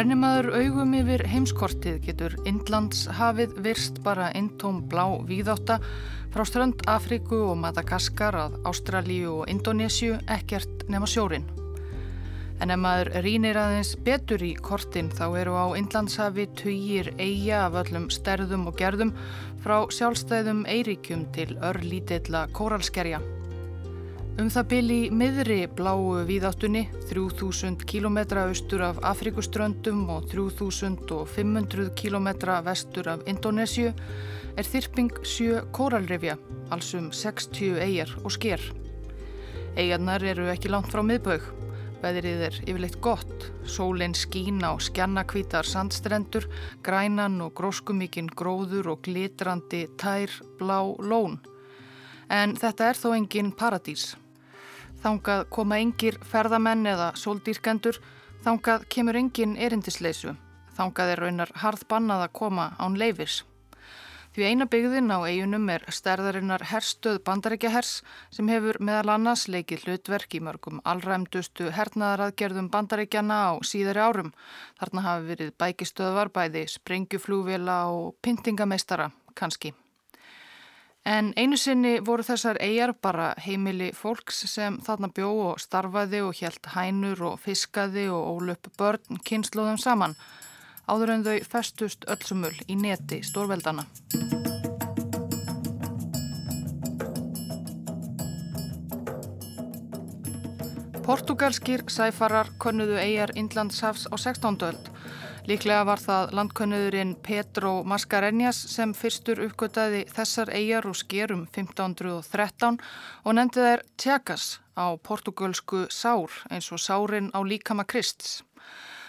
Rennimaður augum yfir heimskortið getur Indlandshafið virst bara eintóm blá víðátta frá strönd Afriku og Madagaskar að Ástralíu og Indonésiu ekkert nema sjórin. En ef maður rínir aðeins betur í kortin þá eru á Indlandshafi tugir eiga af öllum sterðum og gerðum frá sjálfstæðum eiríkjum til örlítilla kóralskerja. Um það byrji miðri bláu víðáttunni, 3000 km austur af Afrikuströndum og 3500 km vestur af Indonésiu, er þyrping sjö kóralrifja, alls um 60 eigjar og sker. Eigarnar eru ekki langt frá miðbögg. Veðrið er yfirleitt gott, sólinn skín á skjannakvítar sandstrendur, grænan og gróskumikinn gróður og glitrandi tær blá lón. En þetta er þó engin paradís. Þangað koma engir ferðamenn eða sóldýrkendur, þangað kemur engin erindisleisu. Þangað er raunar harð bannað að koma án leifis. Því eina byggðin á eigunum er stærðarinnar herstöð bandarækjahers sem hefur meðal annars leikið hlutverk í mörgum allræmdustu hernaðaraðgerðum bandarækjana á síðari árum. Þarna hafi verið bækistöðvar bæði sprengjuflúvila og pyntingameistara kannski. En einu sinni voru þessar eigjar bara heimili fólks sem þarna bjó og starfaði og hjælt hænur og fiskaði og ólöp börn kynsluðum saman áður en þau festust öllsumul í neti stórveldana. Portugalskir sæfarar konnuðu eigjar Indlandshafs á 16. öld Líklega var það landkönnuðurinn Petro Mascarenhas sem fyrstur uppgötaði þessar eigjar og skerum 1513 og nefndi þær Tjakas á portugalsku Sár eins og Sárin á líkama Krists.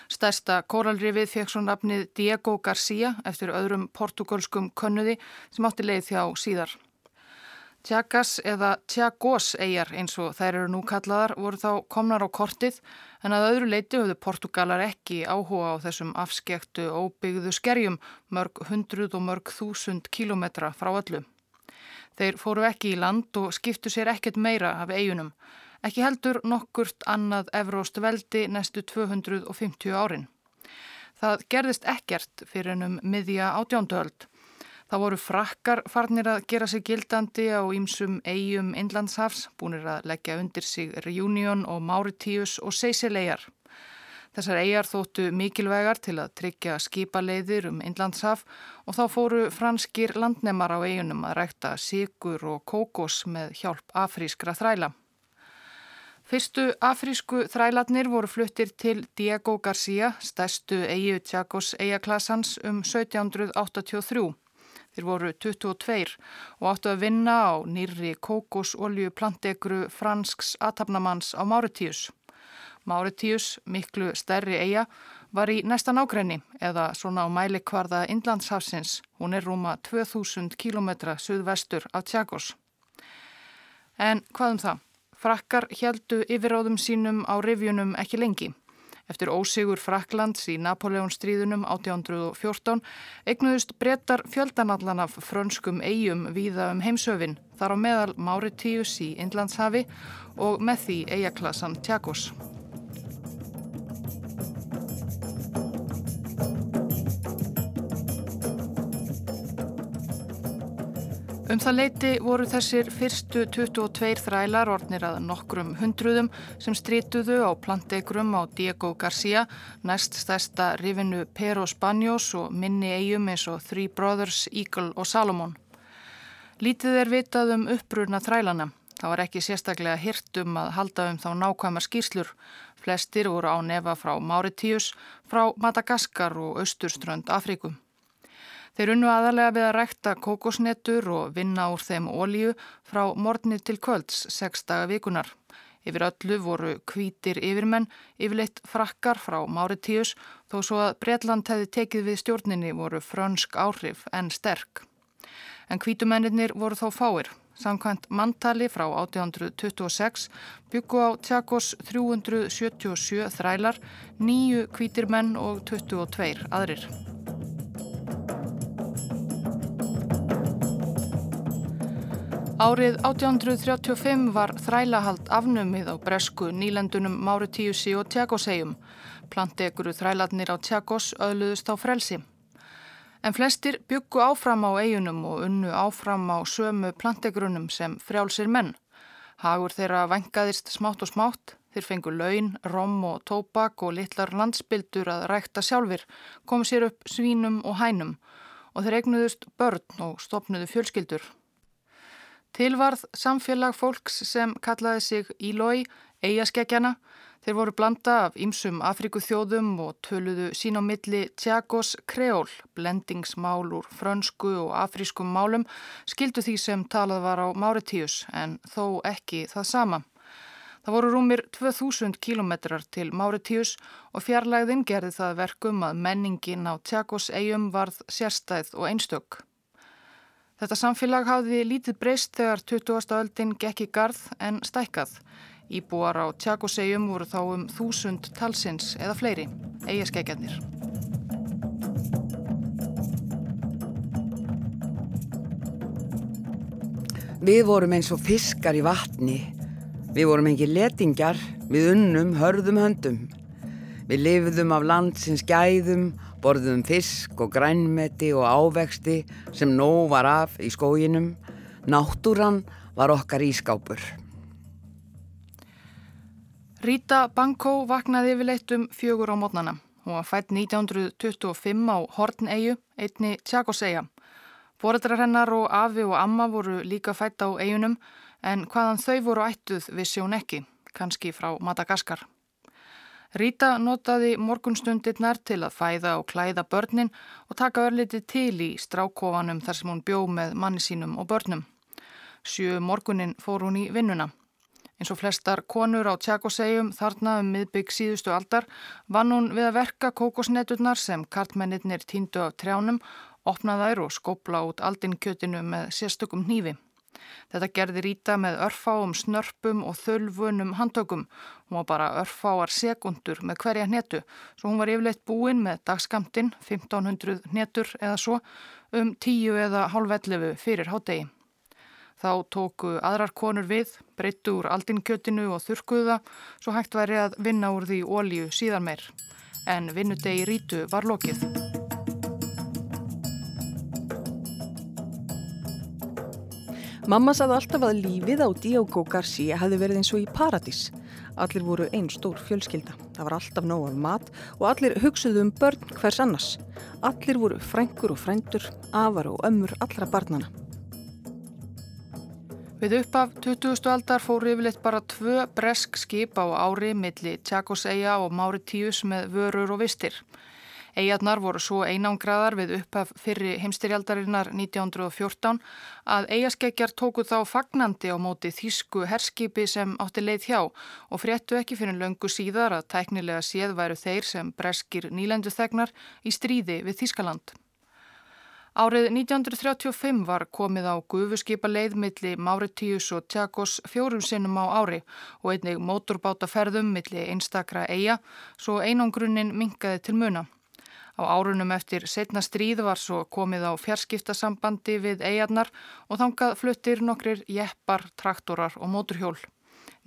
Stærsta kóralrifið fekk svo nafnið Diego Garcia eftir öðrum portugalskum könnuði sem átti leið þjá síðar. Tjakas eða Tjagos eigjar eins og þær eru nú kallaðar voru þá komnar á kortið en að öðru leiti höfðu Portugalar ekki áhuga á þessum afskektu óbyggðu skerjum mörg hundruð og mörg þúsund kílometra frá öllu. Þeir fóru ekki í land og skiptu sér ekkert meira af eigunum, ekki heldur nokkurt annað evróst veldi næstu 250 árin. Það gerðist ekkert fyrir ennum miðja átjónduöld. Það voru frakkar farnir að gera sig gildandi á ímsum eigum Inlandshafs, búinir að leggja undir sig Reunion og Mauritius og Seysilegar. Þessar eigar þóttu mikilvægar til að tryggja skipaleiðir um Inlandshaf og þá fóru franskir landnemar á eigunum að rækta sigur og kókos með hjálp afrískra þræla. Fyrstu afrísku þrælatnir voru fluttir til Diego Garcia, stærstu eigu Tjagos eigaklassans um 1783. Þeir voru 22 og áttu að vinna á nýri kókosolju plantegru fransks atafnamanns á Máritíus. Máritíus, miklu stærri eiga, var í næsta nákrenni eða svona á mælikvarða Inlandshafsins. Hún er rúma 2000 km suðvestur af Tjagos. En hvað um það? Frakkar heldu yfiráðum sínum á rivjunum ekki lengi. Eftir ósigur Fraklands í Napoleonstríðunum 1814 eignuðust brettar fjöldanallan af frönskum eigum víða um heimsöfin þar á meðal Mauritius í Inlandshafi og með því eijaklassan Tjagos. Um það leiti voru þessir fyrstu 22 þrælar ornir að nokkrum hundruðum sem strítuðu á plantegrum á Diego Garcia, næst stærsta rifinu Pero Spanjós og minni eigum eins og Three Brothers, Eagle og Salomon. Lítið er vitað um upprurna þrælana. Það var ekki sérstaklega hirtum að halda um þá nákvæma skýrslur. Flestir voru á nefa frá Mauritius, frá Madagaskar og Östurströnd Afrikum. Þeir unnu aðalega við að rækta kókosnetur og vinna úr þeim ólíu frá morgni til kvölds, sex daga vikunar. Yfir öllu voru kvítir yfirmenn, yfirleitt frakkar frá Máritíus, þó svo að Breitland hefði tekið við stjórninni voru frönsk áhrif en sterk. En kvítumennir voru þó fáir. Samkvæmt mantali frá 1826 byggu á Tjakos 377 þrælar, nýju kvítir menn og 22 aðrir. Árið 1835 var þrælahald afnumið á bresku nýlendunum Máritíusi og Tjagosegjum. Planteguru þræladnir á Tjagos öðluðust á frelsi. En flestir byggu áfram á eigunum og unnu áfram á sömu plantegrunum sem frjálsir menn. Hagur þeirra vengaðist smátt og smátt, þeir fengu laun, rom og tópak og litlar landsbyldur að rækta sjálfur, komu sér upp svínum og hænum og þeir egnuðust börn og stopnuðu fjölskyldur. Tilvarð samfélag fólks sem kallaði sig Ílói, eigaskeggjana. Þeir voru blanda af ýmsum Afrikuþjóðum og töluðu sín á milli Tjagos kreól, blendingsmál úr frönsku og afrískum málum, skildu því sem talað var á Máritíus en þó ekki það sama. Það voru rúmir 2000 kilometrar til Máritíus og fjarlægðin gerði það verkum að menningin á Tjagos eigum varð sérstæð og einstök. Þetta samfélag hafði lítið breyst þegar 20. öldin gekk í garð en stækkað. Íbúar á Tjagosegjum voru þá um þúsund talsins eða fleiri, eigaskeggjarnir. Við vorum eins og fiskar í vatni. Við vorum engi letingjar, við unnum hörðum höndum. Við lifðum af landsins gæðum borðum fisk og grænmeti og ávexti sem nóg var af í skóginum. Náttúran var okkar ískápur. Rita Bankó vaknaði yfirleitt um fjögur á mótnana. Hún var fætt 1925 á Hortneiu, einni Tjakoseiga. Bórættrar hennar og afi og amma voru líka fætt á eigunum en hvaðan þau voru ættuð vissi hún ekki, kannski frá Madagaskar. Rita notaði morgunstundirnar til að fæða og klæða börnin og taka örliti til í strákofanum þar sem hún bjó með manni sínum og börnum. Sjö morgunin fór hún í vinnuna. Eins og flestar konur á tjakosegjum þarna um miðbygg síðustu aldar vann hún við að verka kókosneturnar sem kartmennir týndu af trjánum, opnaðær og skopla út aldinkjötinu með sérstökum hnífi. Þetta gerði Ríta með örfáum snörpum og þölvunum handtökum. Hún var bara örfáar sekundur með hverja hnetu, svo hún var yfirleitt búin með dagskamtinn, 1500 hnetur eða svo, um 10 eða halv 11 fyrir hádegi. Þá tóku aðrar konur við, breyttu úr aldinkjötinu og þurkuða, svo hægt væri að vinna úr því ólíu síðan meir. En vinnudegi Rítu var lokið. Mamma saði alltaf að lífið á Diogo Garcia hefði verið eins og í paradís. Allir voru einn stór fjölskylda. Það var alltaf nóg af mat og allir hugsuðu um börn hvers annars. Allir voru frængur og frændur, afar og ömmur allra barnana. Við uppaf 20. aldar fóru yfirleitt bara tvö bresk skip á ári milli Tjakoseiga og Máritíus með vörur og vistir. Eijarnar voru svo einangraðar við upphaf fyrri heimstyrjaldarinnar 1914 að eigaskeggjar tóku þá fagnandi á móti þýsku herskipi sem átti leið hjá og fréttu ekki fyrir löngu síðar að tæknilega séð væru þeir sem breskir nýlendu þegnar í stríði við Þýskaland. Árið 1935 var komið á gufuskipa leiðmiðli Máritíus og Tjakos fjórum sinnum á ári og einnig mótorbátaferðum milli einstakra eiga svo einangrunnin mingaði til muna. Á árunum eftir setna stríð var svo komið á fjarskiptasambandi við eigarnar og þangað fluttir nokkrir jeppar, traktorar og móturhjól.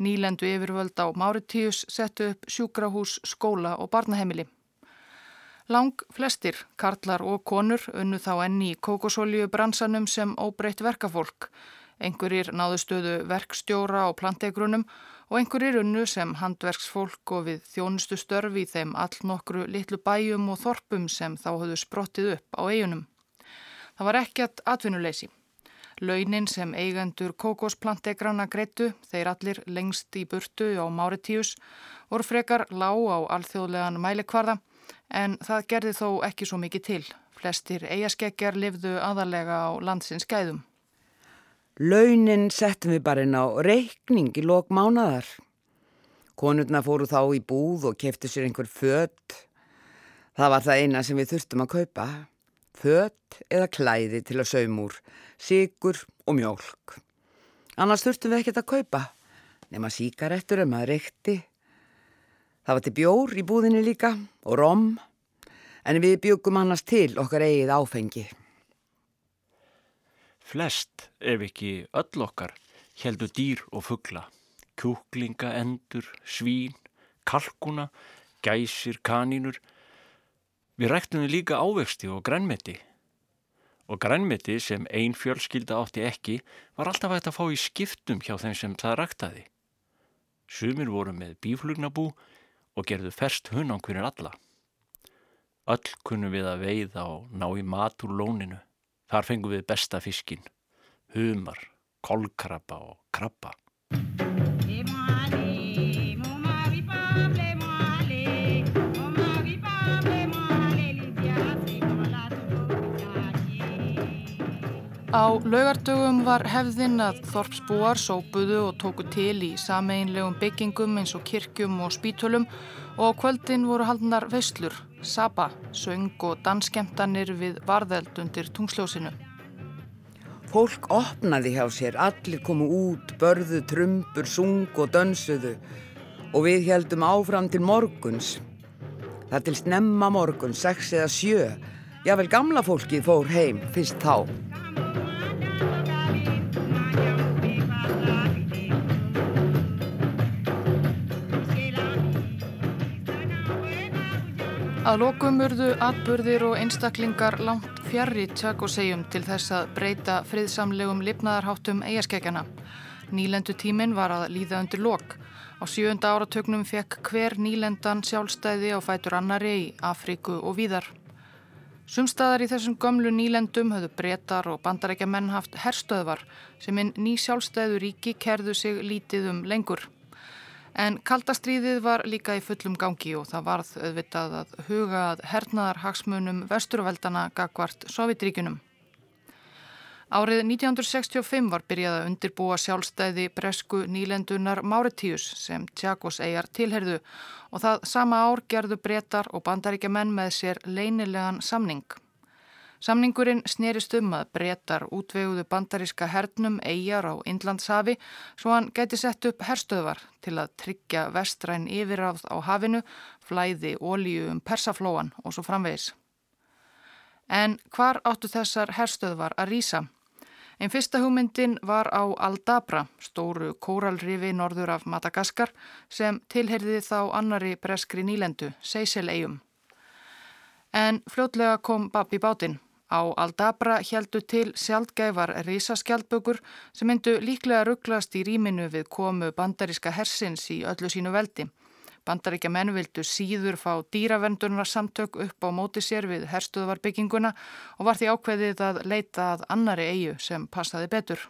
Nýlendu yfirvöld á Máritíus settu upp sjúkrahús, skóla og barnaheimili. Lang flestir, karlar og konur, unnu þá enni í kókosólju bransanum sem óbreytt verkafólk. Engurir náðu stöðu verkstjóra og plantegrunum og einhverjir unnu sem handverksfólk og við þjónustu störfi í þeim all nokkru litlu bæjum og þorpum sem þá höfðu sprottið upp á eigunum. Það var ekkert atvinnuleysi. Launin sem eigendur kókosplantegrana greittu, þeir allir lengst í burtu á Máritíus, voru frekar lág á alþjóðlegan mælikvarða en það gerði þó ekki svo mikið til. Flestir eigaskeggjar livðu aðalega á landsins gæðum. Launin settum við bara inn á reikning í lok mánadar. Konurna fóru þá í búð og keftu sér einhver fött. Það var það eina sem við þurftum að kaupa. Fött eða klæði til að saumúr, sigur og mjölk. Annars þurftum við ekkert að kaupa, nema síkarettur um að reykti. Það var til bjór í búðinni líka og rom, en við byggum annars til okkar eigið áfengi. Flest, ef ekki öll okkar, heldur dýr og fuggla. Kjúklinga, endur, svín, kalkuna, gæsir, kanínur. Við ræktum við líka ávexti og grænmeti. Og grænmeti sem ein fjölskylda átti ekki var alltaf hægt að fá í skiptum hjá þeim sem það ræktaði. Sumir voru með bíflugnabú og gerðu ferst hunang fyrir alla. Öll kunnum við að veiða og ná í mat úr lóninu. Þar fengum við besta fiskin, humar, kolkrabba og krabba. Á laugardögum var hefðin að þorpsbúar sópuðu og tóku til í sameinlegum byggingum eins og kirkjum og spítölum og kvöldin voru haldnar veislur, sapa, söng og danskemtanir við varðeld undir tungsljósinu. Fólk opnaði hjá sér, allir komu út, börðu, trumpur, sung og dönsuðu og við heldum áfram til morguns. Það til snemma morgun, sex eða sjö, jável gamla fólkið fór heim fyrst þá. Að lokum urðu atburðir og einstaklingar langt fjarrri tjakosegjum til þess að breyta friðsamlegum lifnaðarháttum eigaskekjana. Nýlendu tímin var að líða undir lok. Á sjönda áratögnum fekk hver nýlendan sjálfstæði á fætur annari í Afríku og víðar. Sumstaðar í þessum gömlu nýlendum höfðu breytar og bandarækja menn haft herstöðvar sem inn ný sjálfstæðu ríki kerðu sig lítið um lengur. En kaldastríðið var líka í fullum gangi og það varð auðvitað að huga að hernaðar hagsmunum vesturveldana gagvart Sovjetríkunum. Árið 1965 var byrjað að undirbúa sjálfstæði bresku nýlendunar Mauritius sem Tjagos eigjar tilherðu og það sama ár gerðu breytar og bandaríkja menn með sér leinilegan samning. Samningurinn snerist um að breytar útveguðu bandaríska hernum eigjar á Indlandshafi svo hann gæti sett upp herstöðvar til að tryggja vestræn yfirráð á hafinu, flæði, ólíu um persaflóan og svo framvegis. En hvar áttu þessar herstöðvar að rýsa? Einn fyrsta hugmyndin var á Aldabra, stóru kóralrifi norður af Madagaskar sem tilherði þá annari breskri nýlendu, Seysil-eigum. En fljótlega kom Babi bátinn. Á Aldabra heldu til sjaldgæfar risaskjaldbökur sem myndu líklega rugglast í rýminu við komu bandaríska hersins í öllu sínu veldi. Bandaríkja menn vildu síður fá dýravendurnar samtök upp á móti sér við herstuðvarbygginguna og var því ákveðið að leita að annari eigu sem passaði betur.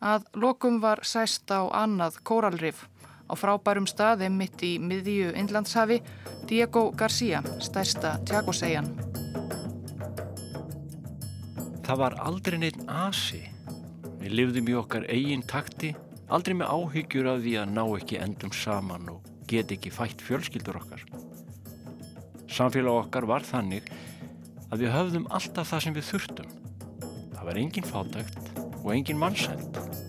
Að lokum var sæst á annað kóralrif. Á frábærum staði mitt í miðju Inlandshafi, Diego García, stærsta tjagosegjan. Það var aldrei neitt asi. Við lifðum í okkar eigin takti, aldrei með áhyggjur af því að ná ekki endum saman og get ekki fætt fjölskyldur okkar. Samfélag okkar var þannig að við höfðum alltaf það sem við þurftum. Það var engin fátækt og engin mannsælt.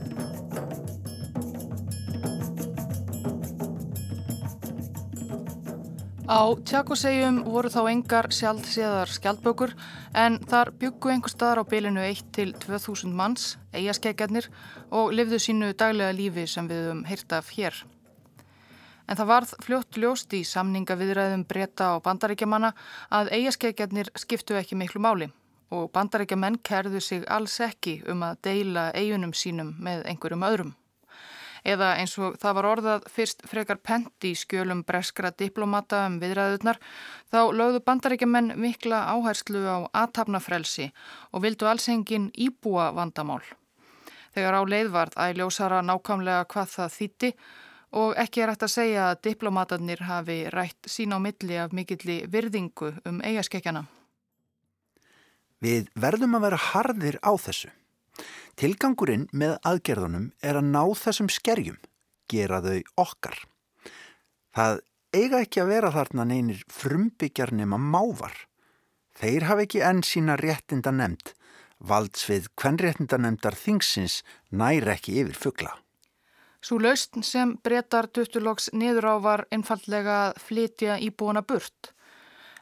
Á tjakosegjum voru þá engar sjálfséðar skjaldbökur en þar byggu einhver staðar á bylinu 1 til 2000 manns, eigaskeggjarnir og lifðu sínu daglega lífi sem við höfum heyrt af hér. En það varð fljótt ljóst í samningaviðræðum breyta og bandaríkjamanna að eigaskeggjarnir skiptu ekki miklu máli og bandaríkjamenn kerðu sig alls ekki um að deila eigunum sínum með einhverjum öðrum eða eins og það var orðað fyrst frekar pent í skjölum breskra diplomata um viðræðurnar, þá lögðu bandaríkjaman mikla áherslu á aðtapnafrelsi og vildu alls engin íbúa vandamál. Þegar á leiðvart æljósara nákvæmlega hvað það þýtti og ekki er hægt að segja að diplomatarnir hafi rætt sín á milli af mikilli virðingu um eigaskekkjana. Við verðum að vera harðir á þessu. Tilgangurinn með aðgerðunum er að ná þessum skerjum, gera þau okkar. Það eiga ekki að vera þarna neynir frumbyggjar nema mávar. Þeir hafa ekki enn sína réttinda nefnd. Valdsvið hvernréttinda nefndar þingsins næri ekki yfir fuggla. Svo laust sem breytar duttuloks niður á var einfallega að flytja íbúina burt.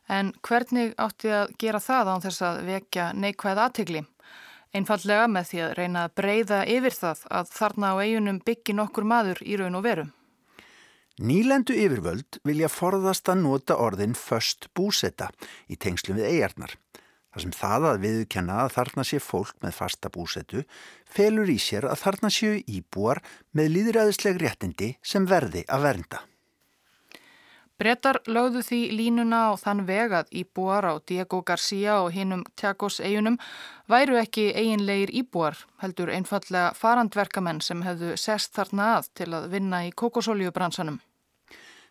En hvernig átti að gera það án þess að vekja neikvæð aðtegli? Einfallega með því að reyna að breyða yfir það að þarna á eigunum byggi nokkur maður í raun og veru. Nýlendu yfirvöld vilja forðast að nota orðin först búseta í tengslum við eigarnar. Þar sem það að viðkenna að þarna sé fólk með fasta búsetu felur í sér að þarna séu íbúar með líðræðisleg réttindi sem verði að vernda. Brettar lögðu því línuna á þann vegað íbúar á Diego Garcia og hinnum Tjagos eigunum væru ekki eiginleir íbúar, heldur einfallega farandverkamenn sem hefðu sest þarna að til að vinna í kokosóljubransanum.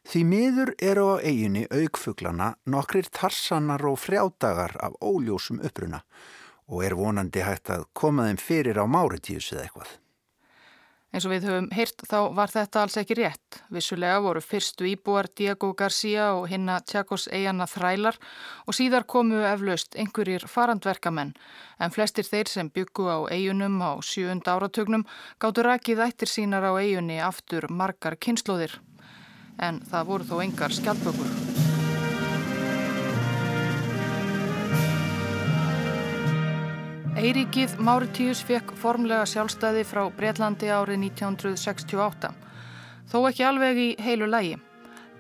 Því miður eru á eiginni aukfuglana nokkrir tarsanar og frjádagar af óljósum uppruna og er vonandi hægt að koma þeim fyrir á máritíus eða eitthvað. Eins og við höfum heyrt þá var þetta alls ekki rétt. Vissulega voru fyrstu íbúar Diego Garcia og hinna Tjakos eigana þrælar og síðar komu eflaust einhverjir farandverkamenn en flestir þeir sem byggu á eigunum á sjöund áratögnum gáttu rækið ættir sínar á eigunni aftur margar kynnslóðir en það voru þó engar skjaldbökur. Eiríkið Máritíus fekk formlega sjálfstæði frá Breitlandi árið 1968, þó ekki alveg í heilu lægi.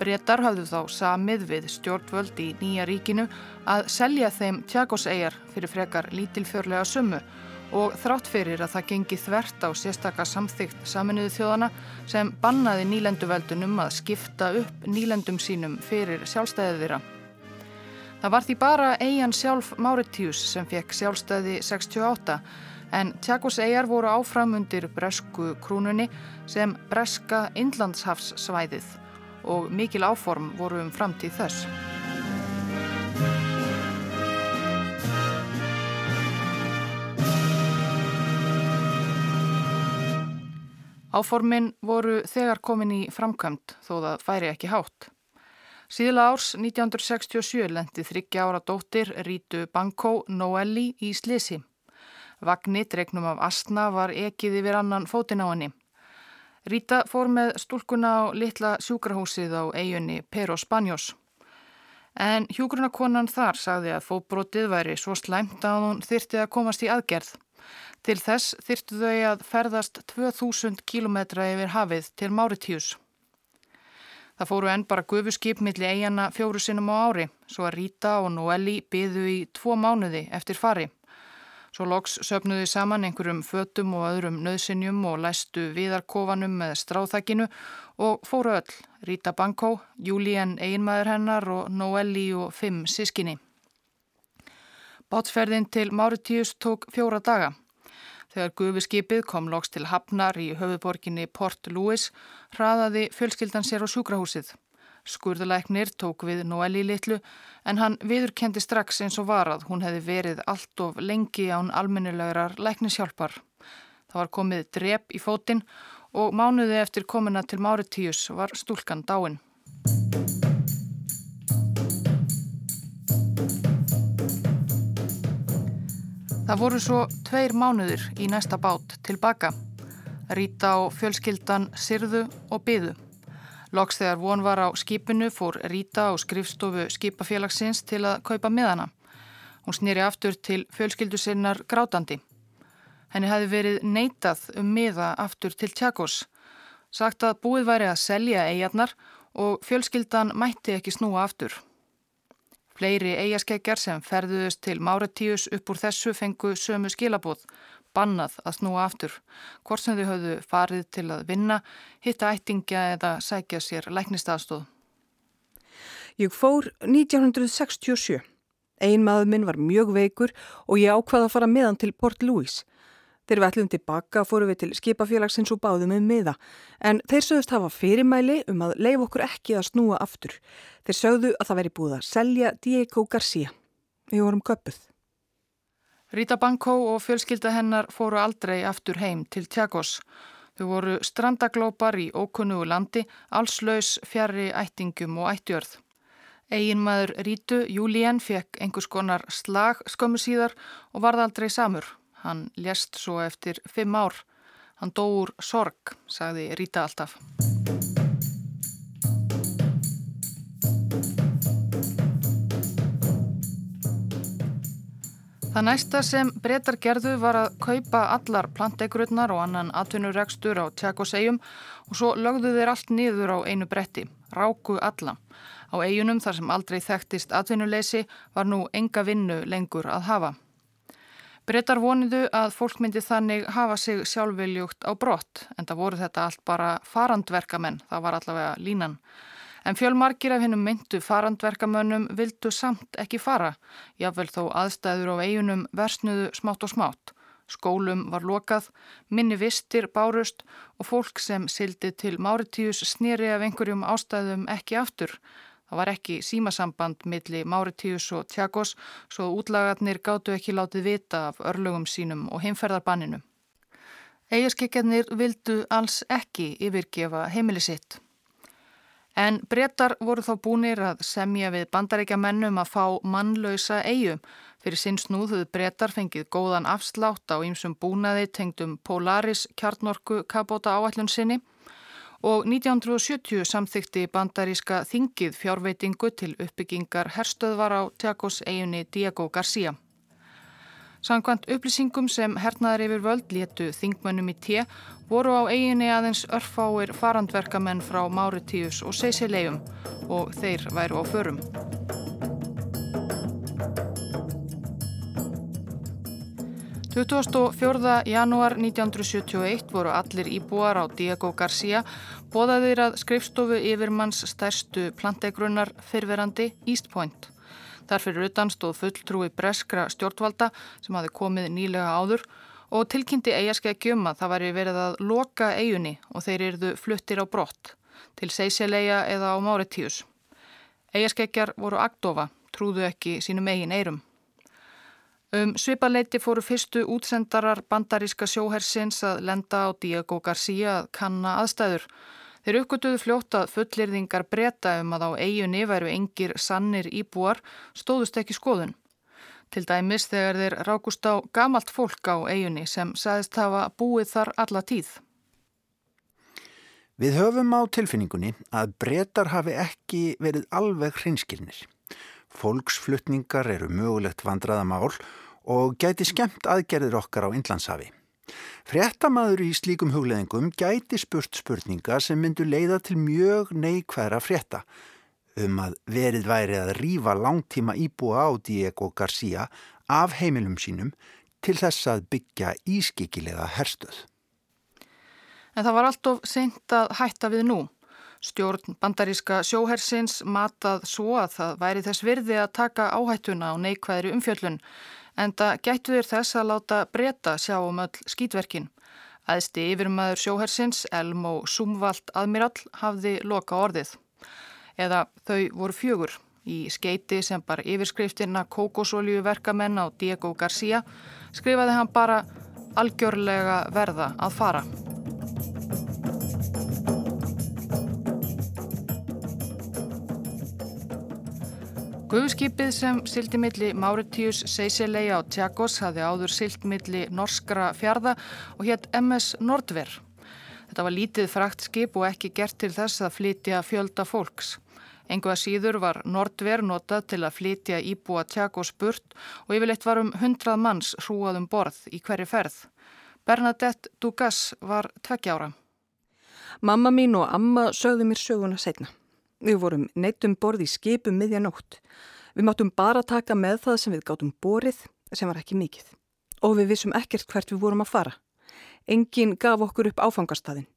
Brettar hafðu þá samið við stjórnvöld í nýja ríkinu að selja þeim tjagosegjar fyrir frekar lítilfjörlega summu og þrátt fyrir að það gengi þvert á sérstakka samþygt saminuðu þjóðana sem bannaði nýlenduveldunum að skipta upp nýlendum sínum fyrir sjálfstæðið þeirra. Það var því bara eigin sjálf Máritíus sem fekk sjálfstæði 68 en Tjagos eigjar voru áframundir bresku krúnunni sem breska Inlandshafssvæðið og mikil áform voru um framtíð þess. Áformin voru þegar komin í framkvæmt þó það færi ekki hátt. Síðla árs 1967 lendi þryggja ára dóttir Rítu Bankó Noelli í Slisi. Vagni dregnum af Astna var ekið yfir annan fótin á henni. Ríta fór með stúlkuna á litla sjúkrahúsið á eigunni Pero Spanjós. En hjúgrunakonan þar sagði að fóbrotið væri svo slæmt að hún þyrti að komast í aðgerð. Til þess þyrtu þau að ferðast 2000 km yfir hafið til Máritíus. Það fóru enn bara gufuskip millir eigana fjóru sinnum á ári, svo að Rita og Noeli byðu í tvo mánuði eftir fari. Svo loks söpnuðu saman einhverjum fötum og öðrum nöðsinjum og læstu viðarkofanum með stráþakkinu og fóru öll, Rita Bankó, Júlíen einmaður hennar og Noeli og fimm sískinni. Bátsferðin til Máritíus tók fjóra daga. Þegar gufiskipið kom loks til Hafnar í höfuborginni Port Louis hraðaði fjölskyldan sér á sjúkrahúsið. Skurðuleiknir tók við Noeli litlu en hann viðurkendi strax eins og varað hún hefði verið allt of lengi án almennilegar læknishjálpar. Það var komið drep í fótinn og mánuði eftir komina til Máritíus var stúlkan dáin. Það voru svo tveir mánuður í næsta bát tilbaka. Ríta og fjölskyldan sirðu og byðu. Loks þegar von var á skipinu fór Ríta á skrifstofu skipafélagsins til að kaupa miðana. Hún snýri aftur til fjölskyldu sinnar grátandi. Henni hafi verið neitað um miða aftur til Tjakos. Sagt að búið væri að selja eigarnar og fjölskyldan mætti ekki snúa aftur. Fleiri eigaskeggjar sem ferðuðust til Máratíus upp úr þessu fengu sömu skilabóð, bannað að snúa aftur, hvort sem þau höfðu farið til að vinna, hitta ættingja eða sækja sér læknistafstóð. Ég fór 1967. Ein maður minn var mjög veikur og ég ákvaði að fara meðan til Port Louis. Þegar við ætlum tilbaka fórum við til skipafélagsins og báðum um miða en þeir sögðust hafa fyrirmæli um að leif okkur ekki að snúa aftur. Þeir sögðu að það veri búið að selja Diego Garcia. Við vorum köpuð. Rita Bankó og fjölskylda hennar fóru aldrei aftur heim til Tjagos. Þau voru strandaglópar í ókunnugu landi, allslaus fjari ættingum og ættjörð. Eginmaður Rítu, Júlíen, fekk einhvers konar slag skömmu síðar og varð aldrei samur. Hann lést svo eftir fimm ár. Hann dó úr sorg, sagði Ríta alltaf. Það næsta sem breytar gerðu var að kaupa allar plantegrunnar og annan atvinnuregstur á tjakosegjum og svo lögðu þeir allt niður á einu bretti, ráku alla. Á eigunum þar sem aldrei þekktist atvinnuleysi var nú enga vinnu lengur að hafa. Breytar voniðu að fólk myndi þannig hafa sig sjálfviljugt á brott en það voru þetta allt bara farandverkamenn, það var allavega línan. En fjölmarkir af hennum myndu farandverkamönnum vildu samt ekki fara, jáfnvel þó aðstæður á eigunum versnuðu smátt og smátt. Skólum var lokað, minni vistir bárust og fólk sem sildi til Máritíus snýri af einhverjum ástæðum ekki aftur. Það var ekki símasamband milli Máritíus og Tjagos svo útlagarnir gáttu ekki látið vita af örlögum sínum og heimferðarbanninu. Eigaskikjarnir vildu alls ekki yfirgefa heimili sitt. En brettar voru þá búinir að semja við bandaríkja mennum að fá mannlausa eigu. Fyrir sinn snúðuð brettar fengið góðan afslátt á ýmsum búnaði tengdum Polaris kjarnorku kapóta áallun sinni og 1970 samþykti bandaríska þingið fjárveitingu til uppbyggingar herstöðvar á Tjakos eigunni Diego García. Sankvæmt upplýsingum sem hernaðar yfir völd létu þingmönnum í té voru á eiginni aðeins örfáir farandverkamenn frá Máritíus og Seysilegjum og þeir væru á förum. Tuttúast og fjörða janúar 1971 voru allir íbúar á Diego García bóðaðir að skrifstofu yfirmanns stærstu plantegrunnar fyrverandi East Point. Þarfir utan stóð fulltrúi breskra stjórnvalda sem hafi komið nýlega áður og tilkynnti eigaskeggjum að það væri verið að loka eigunni og þeir eruðu fluttir á brott til Seysileia eða á Máritíus. Eigaskeggjar voru agdofa, trúðu ekki sínum eigin eirum. Um svipaleiti fóru fyrstu útsendarar bandaríska sjóhersins að lenda á Diego García að kanna aðstæður Þeir uppgötuðu fljótt að fullirðingar breyta um að á eiginni væru engir sannir íbúar stóðust ekki skoðun. Til dæmis þegar þeir rákust á gamalt fólk á eiginni sem sagðist hafa búið þar alla tíð. Við höfum á tilfinningunni að breytar hafi ekki verið alveg hrinskilnir. Fólksflutningar eru mögulegt vandraðamál og gæti skemmt aðgerðir okkar á Inlandshafi. Fréttamaður í slíkum hugleðingum gæti spurt spurninga sem myndu leiða til mjög neikværa frétta um að verið væri að rýfa langtíma íbúa á Diego García af heimilum sínum til þess að byggja ískikilega herstöð. En það var allt of seint að hætta við nú. Stjórn bandaríska sjóhersins matað svo að það væri þess virði að taka áhættuna á neikvæðri umfjöllun en það gættu þér þess að láta breyta sjá um öll skýtverkin. Æðsti yfirmaður sjóhersins, Elmo Sumvald Admiral, hafði loka orðið. Eða þau voru fjögur. Í skeiti sem bar yfirskriftina Kókosólju verkamenn á Diego García skrifaði hann bara algjörlega verða að fara. Guðskipið sem sildi milli Mauritius Seysileia og Tjagos hafði áður sild milli norskra fjörða og hétt MS Nordver. Þetta var lítið frakt skip og ekki gert til þess að flytja fjölda fólks. Engu að síður var Nordver notað til að flytja íbúa Tjagos burt og yfirleitt var um hundrað manns hrúað um borð í hverju ferð. Bernadette Dugas var tveggjára. Mamma mín og amma sögðu mér söguna setna. Við vorum neittum borð í skipum miðjanótt. Við máttum bara taka með það sem við gáttum borið sem var ekki mikið. Og við vissum ekkert hvert við vorum að fara. Engin gaf okkur upp áfangastadin.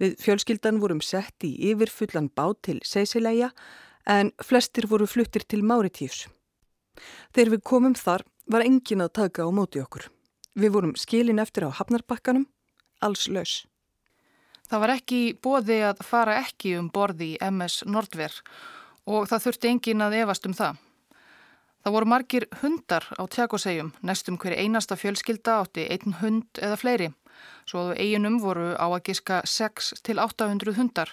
Við fjölskyldan vorum sett í yfirfullan bát til Seysileia en flestir voru fluttir til Máritíus. Þegar við komum þar var engin að taka á móti okkur. Við vorum skilin eftir á hafnarbakkanum, alls laus. Það var ekki bóði að fara ekki um borði í MS Nordver og það þurfti engin að evast um það. Það voru margir hundar á tjakosegjum, nestum hver einasta fjölskylda átti einn hund eða fleiri. Svo að eiginum voru á að giska 6 til 800 hundar.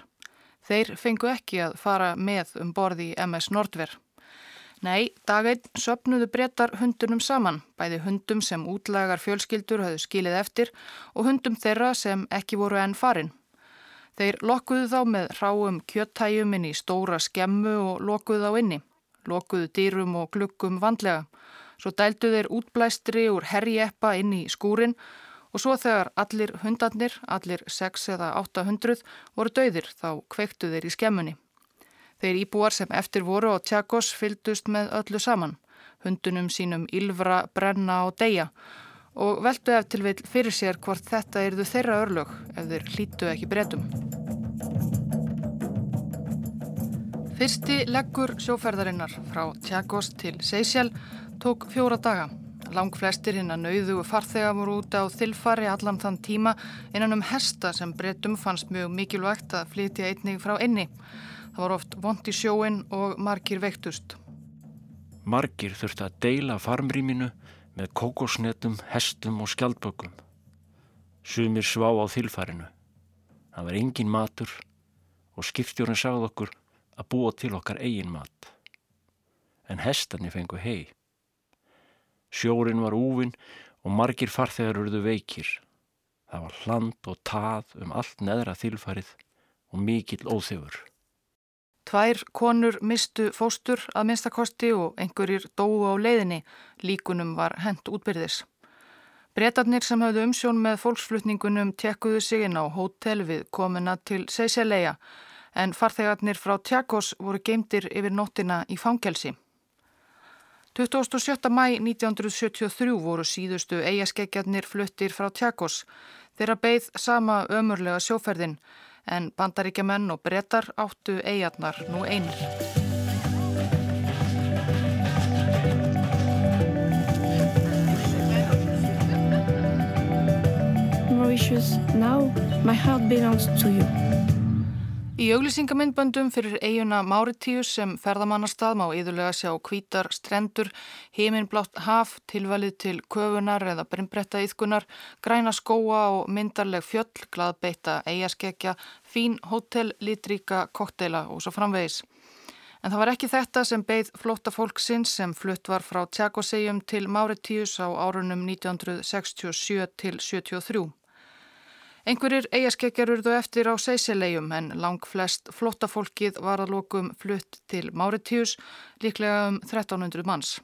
Þeir fengu ekki að fara með um borði í MS Nordver. Nei, daginn söpnuðu brettar hundunum saman, bæði hundum sem útlagar fjölskyldur hafðu skilið eftir og hundum þeirra sem ekki voru enn farin. Þeir lokkuðu þá með ráum kjöttæjum inn í stóra skemmu og lokkuðu þá inni. Lokkuðu dýrum og glukkum vandlega. Svo dældu þeir útblæstri úr herjeppa inn í skúrin og svo þegar allir hundarnir, allir 6 eða 800, voru dauðir þá kveiktu þeir í skemmunni. Þeir íbúar sem eftir voru á Tjakos fyldust með öllu saman, hundunum sínum Ylvra, Brenna og Deja og veldu ef til vil fyrir sér hvort þetta erðu þeirra örlög ef þeir hlítu ekki breytum. Fyrsti leggur sjóferðarinnar frá Tjakos til Seysjál tók fjóra daga. Lang flestir hinn að nauðu farþega voru út á þilfari allan þann tíma innan um hesta sem breytum fannst mjög mikilvægt að flytja einnig frá inni. Það var oft vond í sjóin og margir veiktust. Margir þurfti að deila farmrýminu með kókosnetum, hestum og skjaldbökum. Sumir svá á þilfarinu. Það var engin matur og skiptjórun sagði okkur að búa til okkar eigin mat. En hestarni fengu hei. Sjórin var úvinn og margir farþegar urðu veikir. Það var hland og tað um allt neðra þilfarið og mikill óþefur. Tvær konur mistu fóstur að minnstakosti og einhverjir dóu á leiðinni. Líkunum var hent útbyrðis. Bretarnir sem hafðu umsjón með fólksflutningunum tekkuðu sig inn á hótel við komuna til Seyselleia en farþegarnir frá Tjakos voru geimdir yfir nóttina í fangelsi. 27. mæ 1973 voru síðustu eigaskeggjarnir fluttir frá Tjakos. Þeirra beigð sama ömurlega sjóferðin en bandaríkjaman og brettar áttu eigarnar nú einir. Mauritius, now my heart belongs to you. Í auglýsingamindböndum fyrir eiguna Máritíus sem ferðamannastað má yðurlega sjá kvítar strendur, heiminblátt haf, tilvalið til köfunar eða brimbretta yðkunar, græna skóa og myndarleg fjöll, gladbeita eigaskekja, fín hótel, litríka, koktela og svo framvegis. En það var ekki þetta sem beigð flóta fólksins sem flutt var frá Tjakosegjum til Máritíus á árunum 1967 til 73. Einhverjir eigaskeggjar urðu eftir á Seysilegjum en lang flest flottafólkið var að lokum flutt til Máritíus, líklega um 1300 manns.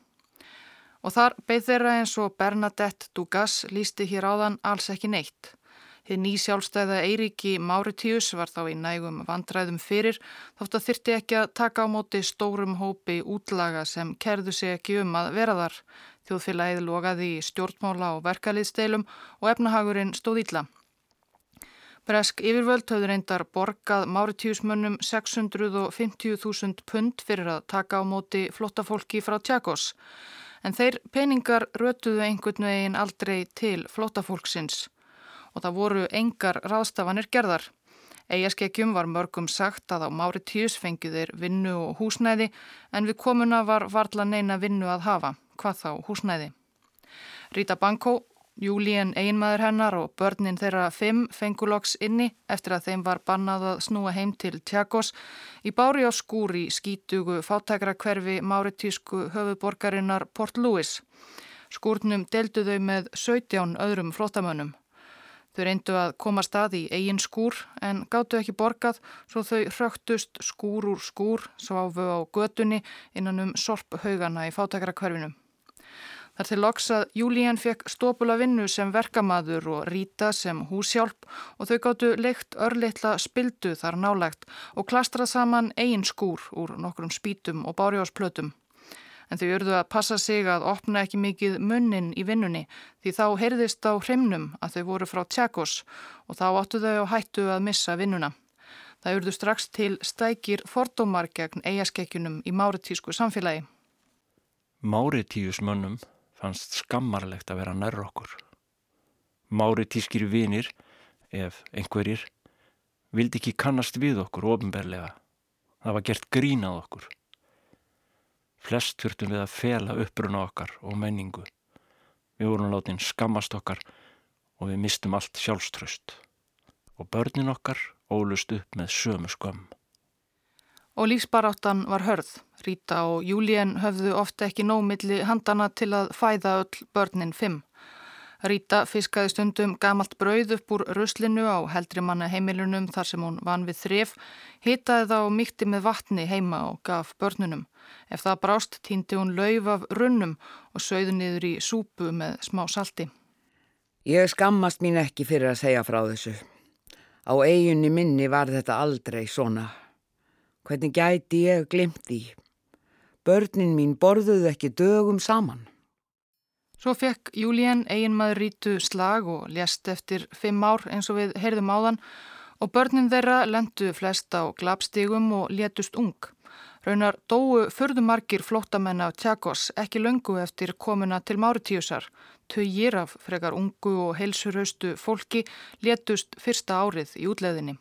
Og þar beigð þeirra eins og Bernadette Dugas lísti hér áðan alls ekki neitt. Þið ný sjálfstæða Eiríki Máritíus var þá í nægum vandræðum fyrir þótt að þyrti ekki að taka á móti stórum hópi útlaga sem kerðu sig ekki um að vera þar. Þjóðfélagið logaði í stjórnmála og verkaliðsdeilum og efnahagurinn stóð ítla. Bresk yfirvöld höfður reyndar borgað Máritíusmönnum 650.000 pund fyrir að taka á móti flottafólki frá Tjakos. En þeir peningar rötuðu einhvern veginn aldrei til flottafólksins og það voru engar ráðstafanir gerðar. Eigaskekkjum var mörgum sagt að á Máritíus fengið þeir vinnu og húsnæði en við komuna var varla neina vinnu að hafa, hvað þá húsnæði. Rita Bankó Júlíen einmaður hennar og börnin þeirra fimm fenguloks inni eftir að þeim var bannað að snúa heim til Tjakos í bári á skúri skítugu fátækra hverfi máritísku höfuborgarinnar Port Louis. Skúrnum deldu þau með 17 öðrum flottamönnum. Þau reyndu að koma stað í eigin skúr en gáttu ekki borgað svo þau hrögtust skúr úr skúr sváfu á götunni innan um sorphaugana í fátækra hverfinum. Þar til loks að Júlíen fekk stópula vinnu sem verkamaður og Ríta sem húsjálp og þau gáttu leikt örlittla spildu þar nálegt og klastrað saman eigin skúr úr nokkrum spítum og bárjásplötum. En þau örðu að passa sig að opna ekki mikið munnin í vinnunni því þá heyrðist á hreimnum að þau voru frá Tjakos og þá áttu þau á hættu að missa vinnuna. Það örðu strax til stækir fordómar gegn eigaskekkjunum í máritísku samfélagi. Máritíusmönnum fannst skammarlegt að vera nær okkur. Mári tískir vinir, ef einhverjir, vildi ekki kannast við okkur ofinberlega. Það var gert grínað okkur. Flest þurftum við að fela uppruna okkar og menningu. Við vorum látin skammast okkar og við mistum allt sjálfströst. Og börnin okkar ólust upp með sömu skömm. Og lífsbaráttan var hörð. Ríta og Júlien höfðu ofta ekki nómilli handana til að fæða öll börnin fimm. Ríta fiskaði stundum gamalt brauð upp úr ruslinu á heldri manna heimilunum þar sem hún vann við þref, hitaði og mýtti með vatni heima og gaf börnunum. Ef það brást týndi hún lauf af runnum og sögði niður í súpu með smá salti. Ég skammast mín ekki fyrir að segja frá þessu. Á eiginni minni var þetta aldrei svona. Hvernig gæti ég glimt því? Börnin mín borðuðu ekki dögum saman. Svo fekk Júlien eiginmaður rítu slag og lést eftir fimm ár eins og við heyrðum áðan og börnin þeirra lendu flest á glapstígum og létust ung. Raunar dóu förðumarkir flótamenn af Tjakos ekki löngu eftir komuna til Máritíusar. Tögir af frekar ungu og heilsurhaustu fólki létust fyrsta árið í útleðinni.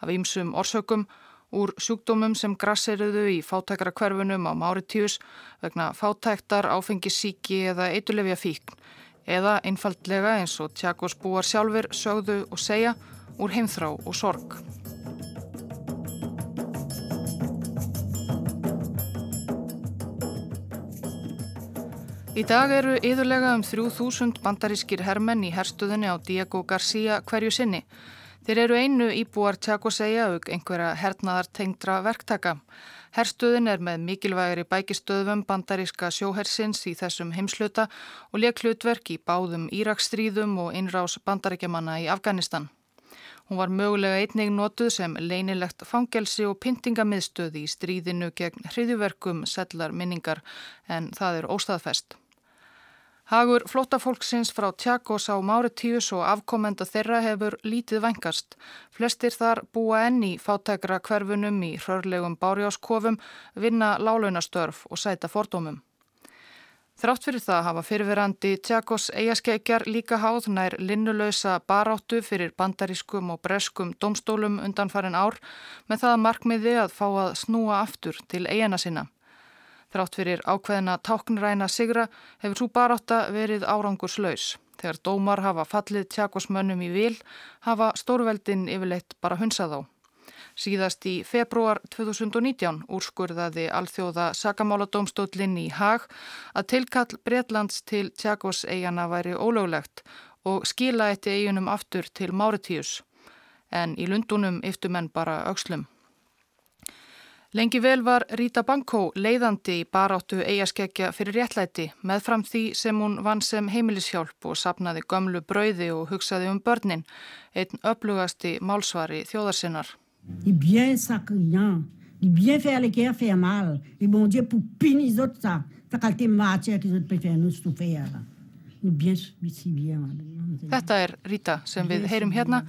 Af ýmsum orsökum úr sjúkdómum sem grasseriðu í fátækara hverfunum á Máritíus vegna fátæktar, áfengisíki eða eitulefja fíkn eða einfaldlega eins og Tjakos búar sjálfur sögðu og segja úr heimþrá og sorg. Í dag eru yðurlega um 3000 bandarískir hermenn í herstuðinni á Diego García hverju sinni Þeir eru einu íbúar Tjakosegja auk einhverja hernaðar tengdra verktaka. Herstuðin er með mikilvægri bækistöðum bandaríska sjóhersins í þessum heimsluta og leik hlutverk í báðum Íraksstríðum og innrás bandaríkjamanna í Afganistan. Hún var mögulega einnig notuð sem leinilegt fangelsi og pyntingamiðstöð í stríðinu gegn hriðjuverkum sellar minningar en það er óstaðfest. Hagur flótafólksins frá Tjakos á Máritíus og afkomenda þeirra hefur lítið vengast. Flestir þar búa enni fátækra hverfunum í hrörlegum bárjáskofum, vinna lálaunastörf og sæta fordómum. Þrátt fyrir það hafa fyrirverandi Tjakos eigaskeikjar líka háð nær linnulösa baráttu fyrir bandarískum og breskum domstólum undanfarin ár með það markmiði að fá að snúa aftur til eigana sinna. Þrátt fyrir ákveðina táknræna sigra hefur svo barátta verið árangurslaus. Þegar dómar hafa fallið tjakosmönnum í vil hafa stórveldin yfirleitt bara hunsað á. Síðast í februar 2019 úrskurðaði alþjóða sakamáladómstóllinn í Hag að tilkall Breitlands til Tjakos eigana væri ólöglegt og skila eitt eigunum aftur til Máritíus. En í lundunum yftu menn bara aukslum. Lengi vel var Rita Banko leiðandi í baráttu eigaskeggja fyrir réttlæti meðfram því sem hún vann sem heimilishjálp og sapnaði gömlu brauði og hugsaði um börnin, einn öflugasti málsvari þjóðarsinnar. Il est bien faire les guerres, faire mal. Et bon Dieu, pour punir les autres, ça, ça qualité matière qu'ils autres préfèrent nous souffrir. Il est bien, si bien. Þetta er Rita sem við heyrum hérna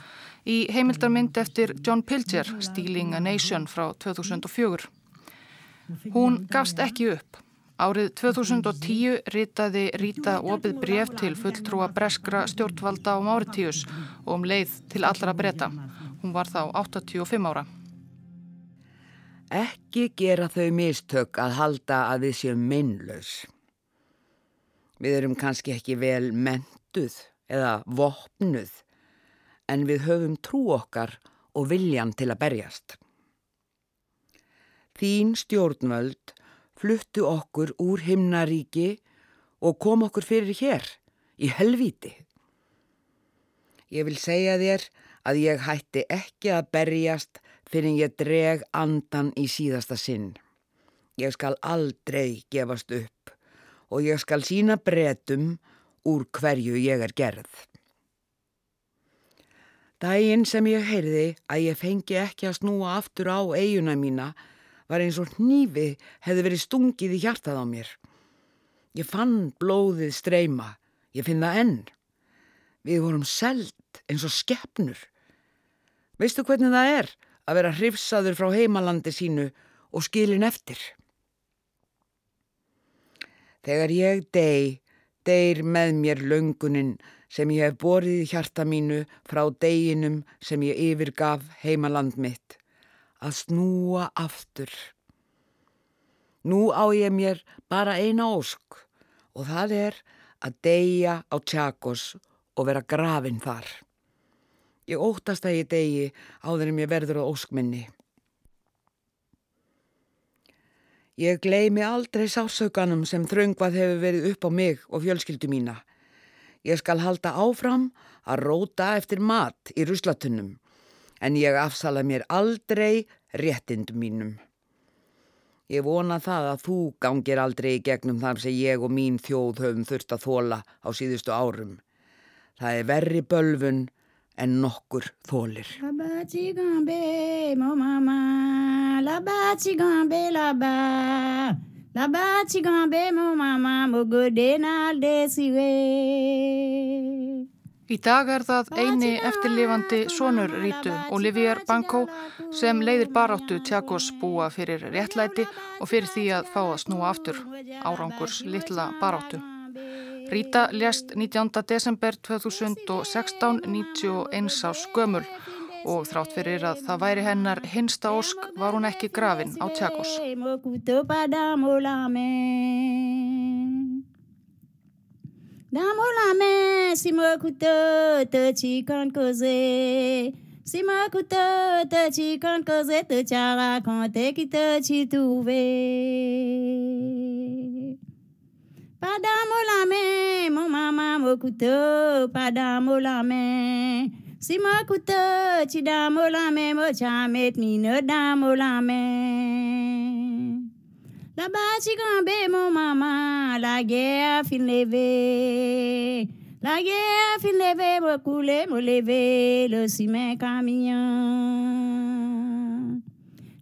í heimildarmynd eftir John Pilger, Stealing a Nation frá 2004. Hún gafst ekki upp. Árið 2010 ritaði Rita opið bref til fulltrúa breskra stjórnvalda á Máritíus og um leið til allra breyta. Hún var þá 85 ára. Ekki gera þau mistök að halda að við séum minnlaus. Við erum kannski ekki vel mentuð eða vopnuð en við höfum trú okkar og viljan til að berjast. Þín stjórnvöld fluttu okkur úr himnaríki og kom okkur fyrir hér, í helvíti. Ég vil segja þér að ég hætti ekki að berjast fyrir ég dreg andan í síðasta sinn. Ég skal aldrei gefast upp og ég skal sína bretum úr hverju ég er gerð. Dægin sem ég heyrði að ég fengi ekki að snúa aftur á eiguna mína var eins og hnífi hefði verið stungið í hjartað á mér. Ég fann blóðið streyma, ég finn það enn. Við vorum seld eins og skeppnur. Veistu hvernig það er að vera hrifsaður frá heimalandi sínu og skilin eftir? Þegar ég deg, deyr með mér löngunin sem ég hef borið í hjarta mínu frá deginum sem ég yfirgaf heimaland mitt, að snúa aftur. Nú á ég mér bara eina ósk og það er að deyja á tjakos og vera grafin þar. Ég óttast að ég degi áður en ég verður á óskminni. Ég gleymi aldrei sásaukanum sem þröngvað hefur verið upp á mig og fjölskyldu mína. Ég skal halda áfram að róta eftir mat í ruslatunnum en ég afsala mér aldrei réttindum mínum. Ég vona það að þú gangir aldrei í gegnum þar sem ég og mín þjóð höfum þurft að þóla á síðustu árum. Það er verri bölfun en nokkur þólir. Là-bas, Tigambé, mon. Là-bas, là-bas. Tigambé, mon maman. Mo godénal désiré. Í dag er það eini eftirlifandi sonur Rítu, Olivier Banco, sem leiðir baráttu Tjakos búa fyrir réttlæti og fyrir því að fá að snúa aftur árangurs litla baráttu. Ríta lést 19. desember 2016, 91 ás gömul og þrátt fyrir að það væri hennar hinsta ósk var hún ekki grafin á Tjakos. Mo couteau pas dans mon la main. Dans mon la main, si mon couteau te chican causé. Si mon couteau te chican causé, te t'a raconté qui te chi trouvé. Pas dans mon la main, mon maman, mon couteau, pas dans mon la main. Sima kuta chidamo lame mochamet mino damo lame. Là-bas, Chigambe, mon maman, la guerre fin levée. La guerre fin levée, me couler, me lever, le ciment camion.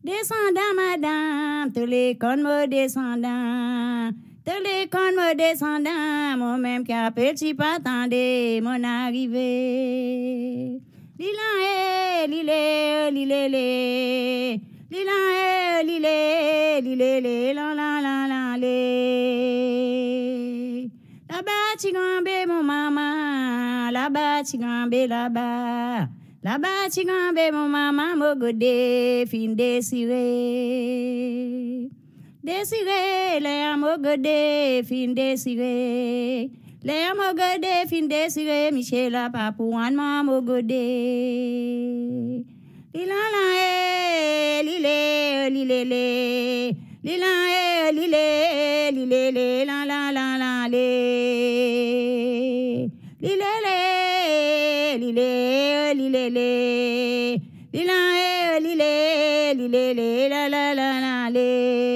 Descendant, madame, tous les connes me descendant. Connes me descendant, moi-même qui appelle, si pas attendez mon arrivée. Lila, eh, lilé, lilé, lé. Lila, eh, lilé, lilé, lé, la, la, la, la, lé. Là-bas, tu gambé, mon maman. Là-bas, tu gambé, là-bas. Là-bas, tu gambé, mon maman, mon godé, fin désiré. Désiré, les amours godé, fin désiré. Les amours godé, fin désiré, Michel a pas pour un maman godé. Lila lile, lile, lile. Lila lile, lile, lile, la la la la le. Lile, lile, lile, lile. Lila lile, lile, la la la la le.